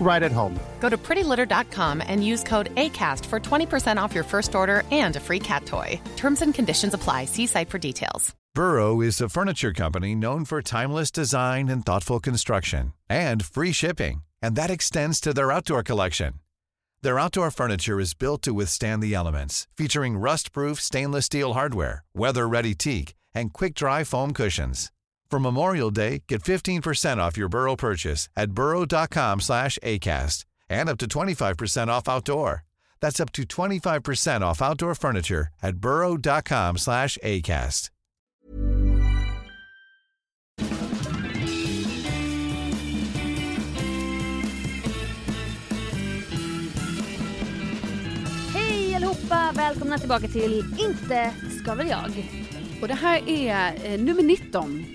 right at home. Go to prettylitter.com and use code ACAST for 20% off your first order and a free cat toy. Terms and conditions apply. See site for details. Burrow is a furniture company known for timeless design and thoughtful construction and free shipping, and that extends to their outdoor collection. Their outdoor furniture is built to withstand the elements, featuring rust-proof stainless steel hardware, weather-ready teak, and quick-dry foam cushions. For Memorial Day, get 15% off your Burrow purchase at burrow.com slash ACAST and up to 25% off outdoor. That's up to 25% off outdoor furniture at burrow.com slash ACAST. Hej allihopa! Välkomna tillbaka till Inte ska väl jag. Och det här är eh, nummer 19.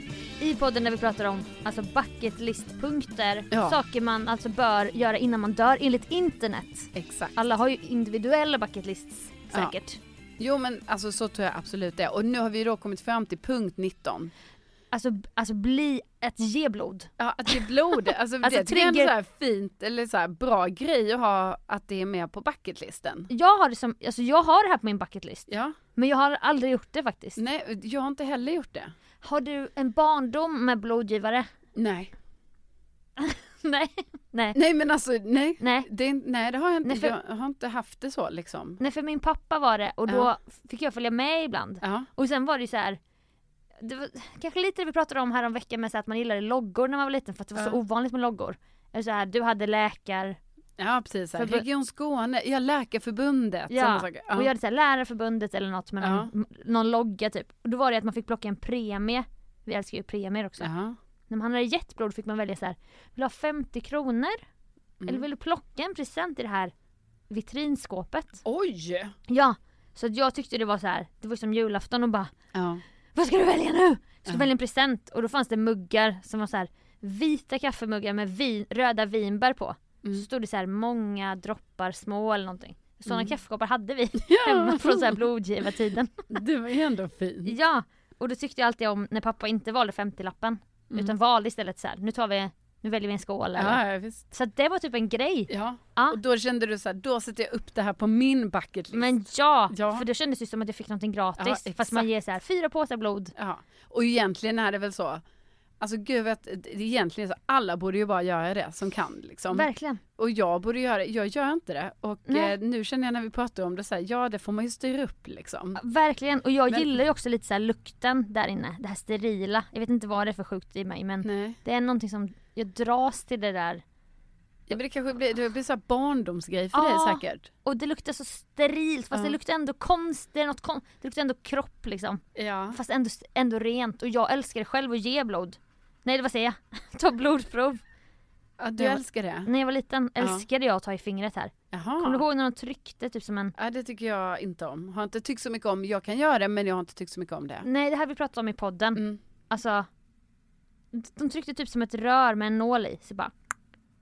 I podden där vi pratar om alltså bucket list-punkter, Ja. saker man alltså bör göra innan man dör enligt internet. Exakt. Alla har ju individuella bucket lists Ja. säkert. Jo men alltså så tror jag absolut det. Och nu har vi då kommit fram till punkt 19. Alltså, alltså bli ett ge blod. Ja att ge blod, alltså, Alltså, det, det är trigger- så här fint eller så bra grej att ha att det är med på bucketlisten. Jag har det som, alltså jag har det här på min bucket list. Ja, Men jag har aldrig gjort det faktiskt. nej jag har inte heller gjort det. Har du en barndom med blodgivare? Nej. nej. Nej. Nej men alltså nej. Nej. Det, nej det har jag inte, Nej, för- jag har inte haft det så liksom. Nej för min pappa var det och då Ja. fick jag följa med ibland. Ja. Och sen var det så här. Det var kanske lite det vi pratade om här om veckan med så att man gillade loggor när man var liten för att det var så Ja. ovanligt med loggor. Eller så här, du hade läkar, Ja precis, så här. Förbu- Region Skåne, ja Läkarförbundet. ja, saker. och jag hade så här, lärarförbundet eller något med någon, m- någon logga typ. Och då var det att man fick plocka en premie. Vi älskar ju premier också. ja. När man hade gett blod fick man välja så här. vill du ha 50 kronor? Mm. Eller vill du plocka en present i det här vitrinskåpet? Oj! Ja, så att jag tyckte det var så här. det var som julafton och bara Ja. Vad ska du välja nu? Jag ska Ja. välja en present och då fanns det muggar som var så här vita kaffemuggar med vin, röda vinbär på. Mm. Så stod det så här många droppar små eller någonting. Sådana Mm. kaffekoppar hade vi hemma från så här blodgivartiden. Det var ju ändå fint. ja, och då tyckte jag alltid om när pappa inte valde 50-lappen. Utan valde istället så här, nu tar vi, nu väljer vi en skål eller. Mm. Ja. Så det var typ en grej. Ja. Ja. och då kände du så här, då sätter jag upp det här på min bucket list. Men ja, Ja. för då kändes det som att jag fick någonting gratis. Fast man ger så här fyra påsar blod. Ja. Och egentligen är det väl så, alltså gud vet, egentligen så alla borde ju bara göra det som kan liksom. Verkligen. Och jag borde göra det, jag gör inte det. Och eh, nu känner jag när vi pratar om det så här, ja det får man ju styra upp liksom. Verkligen, och jag Men- gillar ju också lite så lukten där inne. Det här sterila. Jag vet inte vad det är för sjukt i mig men Nej. det är någonting som, jag dras till det där. Ja, men det kanske blir, det blir så här barndomsgrej för Ja. dig säkert. Och det luktar så sterilt fast Ja. det luktar ändå konst, det är något kon- det luktar ändå kropp liksom. Ja. Fast ändå, ändå rent och jag älskar det själv att ge blod. Nej vad säger jag? Ta blodprov. ja du Ja. älskar det? När jag var liten Ja. älskade jag att ta i fingret här. Jaha. Kommer du ihåg när de tryckte typ som en... Ja, det tycker jag inte om. Har inte tyckt så mycket om. Jag kan göra det men jag har inte tyckt så mycket om det. Nej det här vi pratade om i podden. Mm. Alltså. De tryckte typ som ett rör med en nål i. Så bara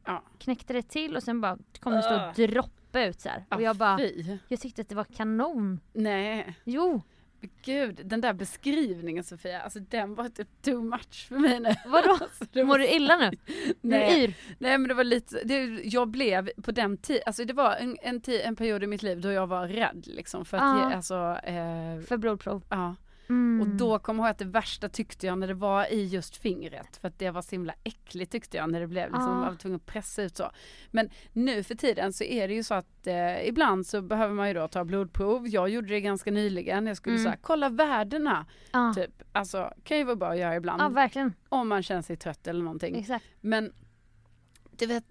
Ja. knäckte det till och sen bara kom det stå droppa ut så här. Och jag bara, Fy. jag tyckte att det var kanon. Nej. Jo, Men Gud, den där beskrivningen Sofia, alltså den var typ too much för mig nu. vadå? Alltså, Mår du illa nu? Nej, yr? nej men det var lite, det, jag blev på den tiden, alltså det var en, en, en period i mitt liv då jag var rädd liksom för att Ja. ge, alltså, eh, För blodprov? ja. Mm. Och då kommer jag ihåg att det värsta tyckte jag när det var i just fingret. För att det var så himla äckligt tyckte jag när det blev liksom, Ah. jag var tvungen att pressa ut så. Men nu för tiden så är det ju så att eh, ibland så behöver man ju då ta blodprov. Jag gjorde det ganska nyligen. Jag skulle Mm. här, kolla värdena. Ja. Typ. Alltså kan ju vara bra att göra ibland. ja, verkligen. om man känner sig trött eller någonting. Exakt. Men du vet,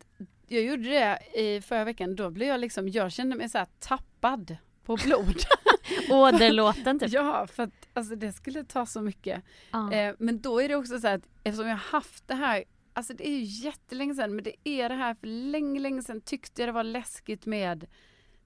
jag gjorde det i förra veckan. Då blev jag liksom, jag kände mig så tappad på blod. Åderlåten typ. ja, för att alltså, det skulle ta så mycket. Ja. Eh, men då är det också så här att eftersom jag haft det här, alltså det är ju jättelänge sedan, men det är det här för länge, länge sedan tyckte jag det var läskigt med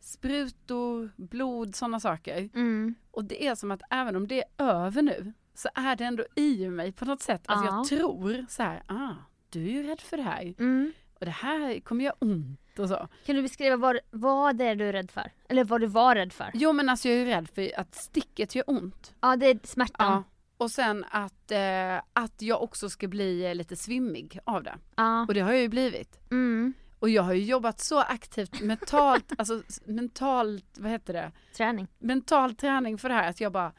sprutor, blod, sådana saker. Mm. Och det är som att även om det är över nu så är det ändå i mig på något sätt. Alltså Ja. jag tror så här, ah, du är ju rädd för det här Mm. och det här kommer göra ont och så. Kan du beskriva vad, vad det är du är rädd för? Eller vad du var rädd för? Jo men alltså jag är rädd för att sticket gör ont. Ja, det är smärtan. Ja. Och sen att, eh, att jag också ska bli eh, lite svimmig av det. Ja. Och det har jag ju blivit. Mm. Och jag har ju jobbat så aktivt mentalt, alltså mentalt, vad heter det? Träning. Mental träning för det här att jag bara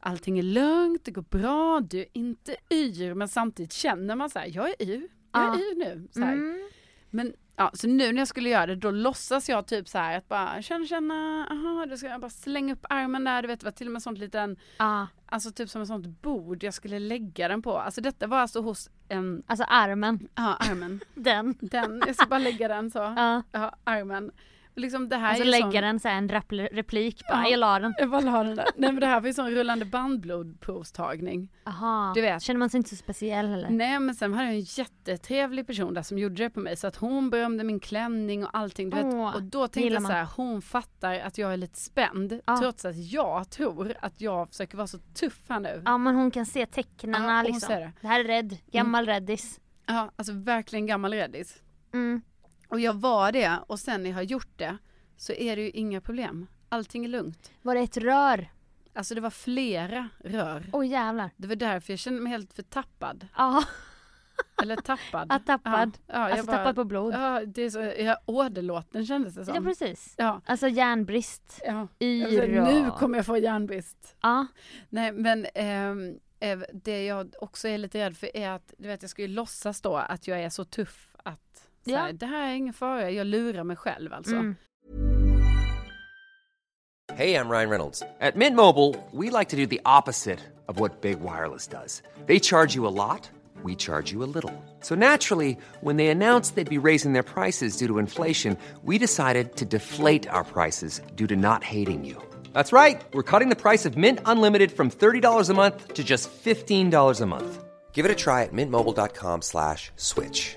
Allting är lugnt, det går bra, du är inte yr men samtidigt känner man så här, jag är yr, jag är Ja. yr nu. Så. Mm. Men ja, så nu när jag skulle göra det då låtsas jag typ så här att bara känna, känna, aha, då ska jag bara slänga upp armen där, du vet det var till och med sånt liten, Ja. alltså typ som ett sånt bord jag skulle lägga den på. Alltså detta var alltså hos en, Alltså armen. ja armen, Den. den, jag ska bara lägga den så, Ja. ja armen. Och liksom det här Alltså är ju lägga sån- den så en replik bara, Ja. jag la den. Jag la den där. Nej men det här var ju sån rullande bandblodprovstagning. Aha. Du vet. Känner man sig inte så speciell heller? Nej men sen hade jag en jättetrevlig person där som gjorde det på mig så att hon berömde min klänning och allting. Du vet. Åh, Och då tänkte jag så här, hon fattar att jag är lite spänd Ja. trots att jag tror att jag försöker vara så tuff här nu. Ja men hon kan se tecknen Ja, hon liksom. det. Det här är rädd, gammal räddis. Ja, alltså verkligen gammal reddis. Mm. Och jag var det och sen när jag har gjort det så är det ju inga problem. Allting är lugnt. Var det ett rör? Alltså det var flera rör. Oj jävlar. Det var därför jag kände mig helt förtappad. Ja, Eller tappad. Ja, tappad. Ja, ja, jag alltså bara- tappad på blod. Ja, det är så, ja, åderlåten kändes det som. Ja precis. Ja, Alltså järnbrist. ja. Yr Alltså, nu kommer jag få järnbrist. Ja. Nej men ehm, eh, det jag också är lite rädd för är att du vet jag ska ju låtsas då att jag är så tuff Ja. här, det här är ingen fara, jag lurar mig själv alltså. Mm. Hey, I'm Ryan Reynolds. At Mint Mobile, we like to do the opposite of what Big Wireless does. They charge you a lot, we charge you a little. So naturally, when they announced they'd be raising their prices due to inflation, we decided to deflate our prices due to not hating you. That's right. We're cutting the price of Mint Unlimited from $30 a month to just $15 a month. Give it a try at mintmobile.com slash switch.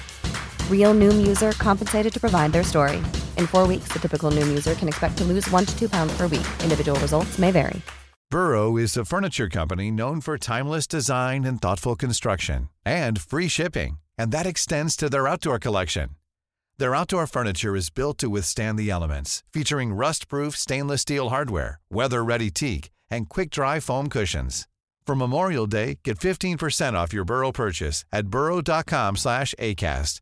Real Noom user compensated to provide their story. In four weeks, the typical Noom user can expect to lose one to two pounds per week. Individual results may vary. Burrow is a furniture company known for timeless design and thoughtful construction and free shipping, and that extends to their outdoor collection. Their outdoor furniture is built to withstand the elements, featuring rust-proof stainless steel hardware, weather-ready teak, and quick-dry foam cushions. For Memorial Day, get 15% off your Burrow purchase at burrow.com slash ACAST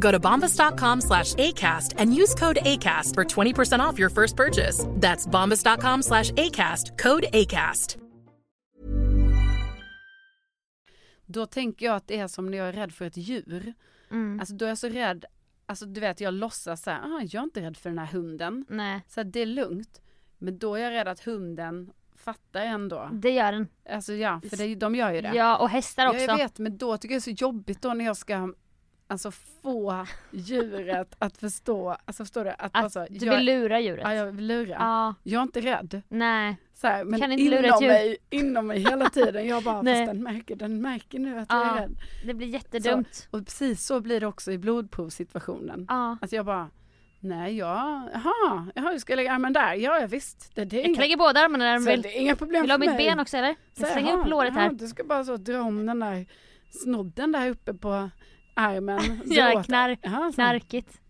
Go to bombas.com slash ACAST and use code ACAST for 20% off your first purchase. That's bombas.com slash ACAST, code ACAST. Då tänker jag att det är som när jag är rädd för ett djur. Mm. Alltså då är jag så rädd, alltså du vet jag låtsas så här, ah, jag är inte rädd för den här hunden. Nej. Så här, det är lugnt. Men då är jag rädd att hunden fattar ändå. Det gör den. Alltså ja, för det, de gör ju det. Ja, och hästar också. Ja, jag vet, men då tycker jag det är så jobbigt då när jag ska alltså få djuret att förstå, alltså förstår du? Att, Att alltså, du jag, vill lura djuret. Ja, jag vill lura. Ja. Jag är inte rädd. Nej. Så här, men Kan inte lura ett inom djur. mig, inom mig hela tiden. Jag bara, Nej. fast den märker, den märker nu att jag Ja. är rädd. Det blir jättedumt. Så, och precis så blir det också i blodprovssituationen. Ja. Att jag bara, nej ja, jaha, jaha, du ska lägga armen där? Ja, ja visst. Det, det är Jag inga, kan lägga båda armarna där de så vill. det är inga problem Vill du ha mitt ben också eller? Jag slänger upp låret jaha, här. Du ska bara så dra om den där snodden där uppe på armen. så. knarkigt.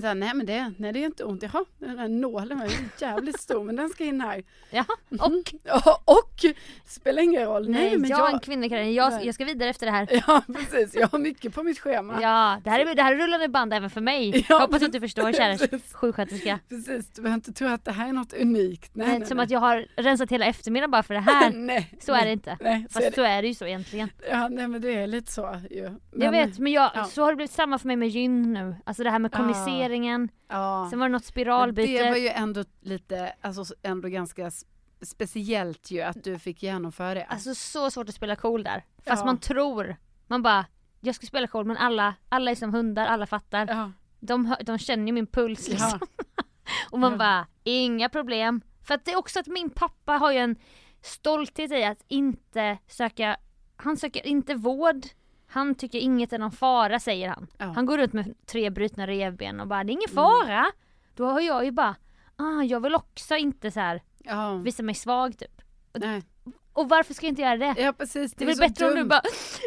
Så här, nej men det, nej det är inte ont. Jaha, den här nålen var jävligt stor men den ska in här. Ja, och? Ja, och spelar ingen roll. Nej, Nej, men jag jag... är en kvinnokarriär. Jag, jag ska vidare efter det här. Ja precis, jag har mycket på mitt schema. Ja, det här är, det här är rullande band även för mig. Ja, Hoppas att du förstår kära sjuksköterska. Precis, du behöver inte tro att det här är något unikt. Nej, Nej, nej, som nej. att jag har rensat hela eftermiddagen bara för det här. nej, så är det inte. Nej, så Fast är det. så är det ju så egentligen. Ja, nej men det är lite så ju. jag Men- vet, men jag, ja. så har det blivit samma för mig med gyn nu. Alltså det här med Ja. Kommuniceringen. Ja. Sen var det något spiralbyte. Det var ju ändå lite, alltså ändå ganska speciellt ju att du fick genomföra det. Alltså så svårt att spela cool där. Fast Ja. man tror, man bara, jag ska spela cool men alla, alla är som hundar, alla fattar. Ja. De, de känner ju min puls liksom. Ja. Och man bara, inga problem. För att det är också att min pappa har ju en stolthet i att inte söka, han söker inte vård. Han tycker inget är någon fara säger han. Ja. Han går runt med tre brutna revben och bara, det är ingen Mm. fara. Då har jag ju bara, ah, jag vill också inte så här Ja. visa mig svag typ. Nej. Och varför ska jag inte göra det? Ja precis, Det det är väl bättre om du dumt. bara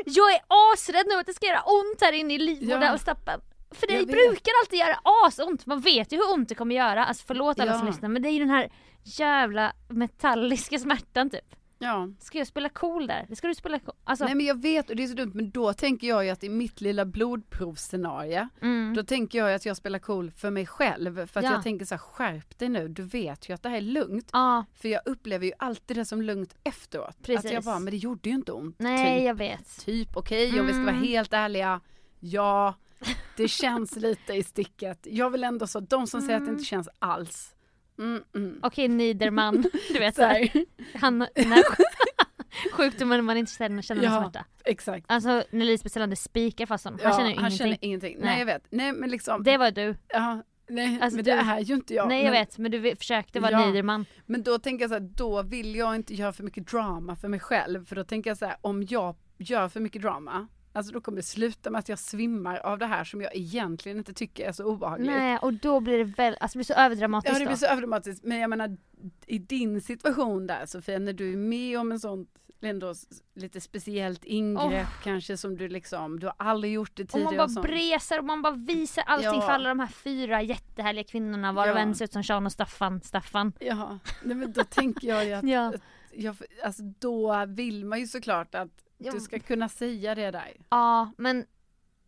Jag är asrädd nu att det ska göra ont här inne i livmodern Ja. och stappen För det brukar alltid göra asont, man vet ju hur ont det kommer göra Alltså förlåt alla som Ja. lyssnar men det är ju den här jävla metalliska smärtan typ Ja. Ska jag spela cool där? Det ska du spela cool Alltså, Nej men jag vet och det är så dumt men då tänker jag ju att i mitt lilla blodprovsscenario mm. då tänker jag att jag spelar cool för mig själv för att Ja. jag tänker så här skärp dig nu du vet ju att det här är lugnt Ja, för jag upplever ju alltid det som lugnt efteråt. Att Precis. jag bara men det gjorde ju inte ont. nej typ. jag vet Typ okej om vi ska vara Mm. helt ärliga. Ja, det känns lite i sticket. Jag vill ändå så, de som säger att det inte känns alls. Mm, mm. Okej Niederman, du vet Så här. Han, den här sjukdomen man inte känner, känner Ja, smärta exakt. Alltså när Lisbeth Salander spikar fast honom, han Ja, känner ju han ingenting känner ingenting. Nej. Nej. jag vet. Nej men liksom. Det var du ja, nej Alltså, men du- det är ju inte jag. Nej jag men, vet men du försökte vara Ja. Niederman Men då tänker jag så här, då vill jag inte göra för mycket drama för mig själv. För då tänker jag så här, om jag gör för mycket drama, alltså då kommer det sluta med att jag svimmar av det här som jag egentligen inte tycker är så obehagligt. Nej och då blir det väl, alltså det blir så överdramatiskt Ja det blir så överdramatiskt men jag menar i din situation där Sofia när du är med om en sån ändå lite speciellt ingrepp kanske som du liksom, du har aldrig gjort det Och tidigare man bara och bresar och man bara visar allting Ja. för alla de här fyra jättehärliga kvinnorna var och Ja. en ser ut som Sean och Staffan, Staffan. Ja, nej men då tänker jag ju att, Ja. att jag, alltså då vill man ju såklart att. Du ska kunna säga det där. Ja men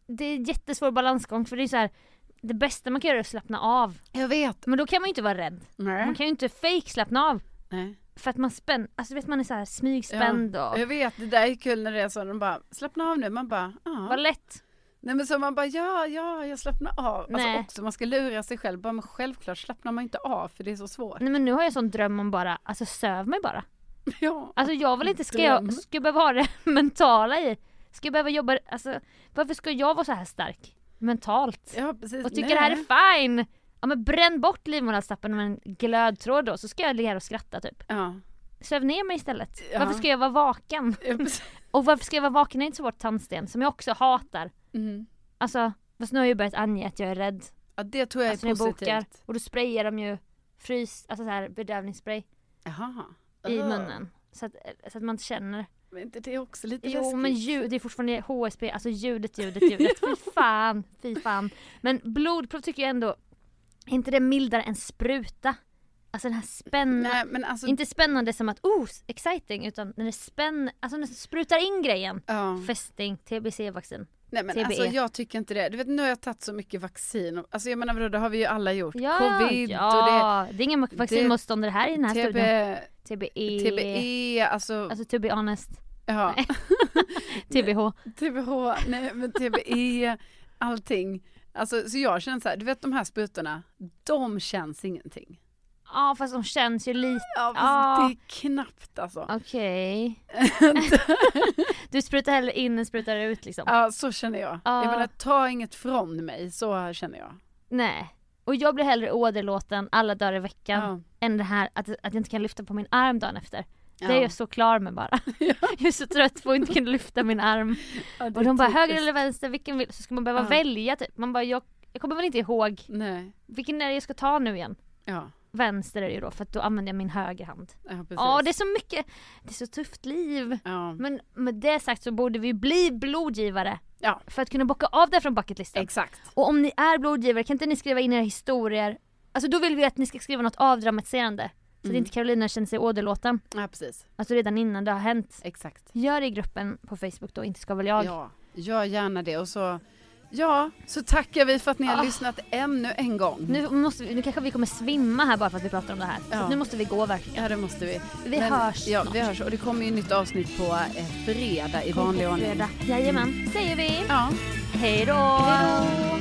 det är jättesvår balansgång för det är så här. Det bästa man kan göra är att slappna av. Jag vet. Men då kan man ju inte vara rädd. Nej. Man kan ju inte fake slappna av. Nej. För att man spänn, alltså vet man är så här smygspänd Ja, och jag vet, det där är kul när det är så, de bara slappna av nu, man bara ja. vad lätt. Nej men så man bara ja, ja, jag slappnar av. Nej. Alltså också man ska lura sig själv, bara men självklart slappnar man inte av för det är så svårt. Nej men nu har jag sån dröm om bara, alltså söv mig bara. Ja. Alltså jag vill inte, ska jag, ska jag behöva ha det mentala i? Ska jag behöva jobba, alltså varför ska jag vara så här stark? Mentalt? Ja precis. Och tycker Nej. det här är fine! Ja men bränn bort livmoderhalstappen med en glödtråd då så ska jag ligga här och skratta typ. Ja. Söv ner mig istället. Ja. Varför ska jag vara vaken? Ja. Och varför ska jag vara vaken när jag inte så bort tandsten som jag också hatar. Mm. Alltså, fast nu har jag ju börjat ange att jag är rädd. Ja det tror jag Alltså är positivt. bokar. Och då sprayar de ju frys, alltså så här bedövningsspray Jaha. I munnen. Så att, så att man inte känner. Men inte det är också lite Jo läskigt? men ljud, det är fortfarande HSP, alltså ljudet, ljudet, ljudet. Fy fan, fy fan. Men blodprov tycker jag ändå, är inte det mildare än spruta? Alltså den här spännande, alltså. inte spännande som att oh exciting utan när det spänn, alltså det sprutar in grejen. Ja. Fästing, TBC-vaccin. Nej men TBE. alltså jag tycker inte det. Du vet nu har jag tagit så mycket vaccin. Alltså jag menar det har vi ju alla gjort. Ja, Covid ja. det, är ingen vaccinmotståndare här i den och här det. TB, TBE. TBE, alltså, Alltså to be honest. ja. TBH. TBH, nej men TBE, allting. Alltså så jag känner så här, du vet de här sprutorna, de känns ingenting. Ja fast de känns ju lite... Ja, fast Ja. det är knappt alltså. Okej. du sprutar hellre in än sprutar ut liksom? Ja, så känner jag. Ja. Jag menar, ta inget från mig, så känner jag. Nej. Och jag blir hellre åderlåten alla dagar i veckan än det här att, att jag inte kan lyfta på min arm dagen efter. Det är jag så klar med bara. Jag är så trött på att inte kunna lyfta min arm. Och de bara höger eller vänster, vilken vill Så ska man behöva Ja. välja typ. Man bara jag, jag kommer väl inte ihåg. Nej. Vilken är det jag ska ta nu igen? Ja. Vänster är det ju då för att då använder jag min höger hand. Ja. Ja det är så mycket, det är så tufft liv. Ja. Men med det sagt så borde vi bli blodgivare. Ja. För att kunna bocka av det från bucketlisten. Exakt. Och om ni är blodgivare, kan inte ni skriva in era historier? Alltså då vill vi att ni ska skriva något avdramatiserande. Så att Mm. inte Carolina känner sig åderlåten. Ja, precis. Alltså redan innan det har hänt. Exakt. Gör det i gruppen på Facebook då, inte ska väl jag. Ja, gör gärna det. Och så, ja, så tackar vi för att ni har Ah. lyssnat ännu en gång. Nu, måste vi, nu kanske vi kommer svimma här bara för att vi pratar om det här. Så Ja. att nu måste vi gå verkligen. Ja, det måste vi. Vi hörs Ja, snart. vi hörs. Och det kommer ju nytt avsnitt på eh, fredag i vanlig ordning. Fredag. Jajamän, säger vi. Ja. Hej då! Hej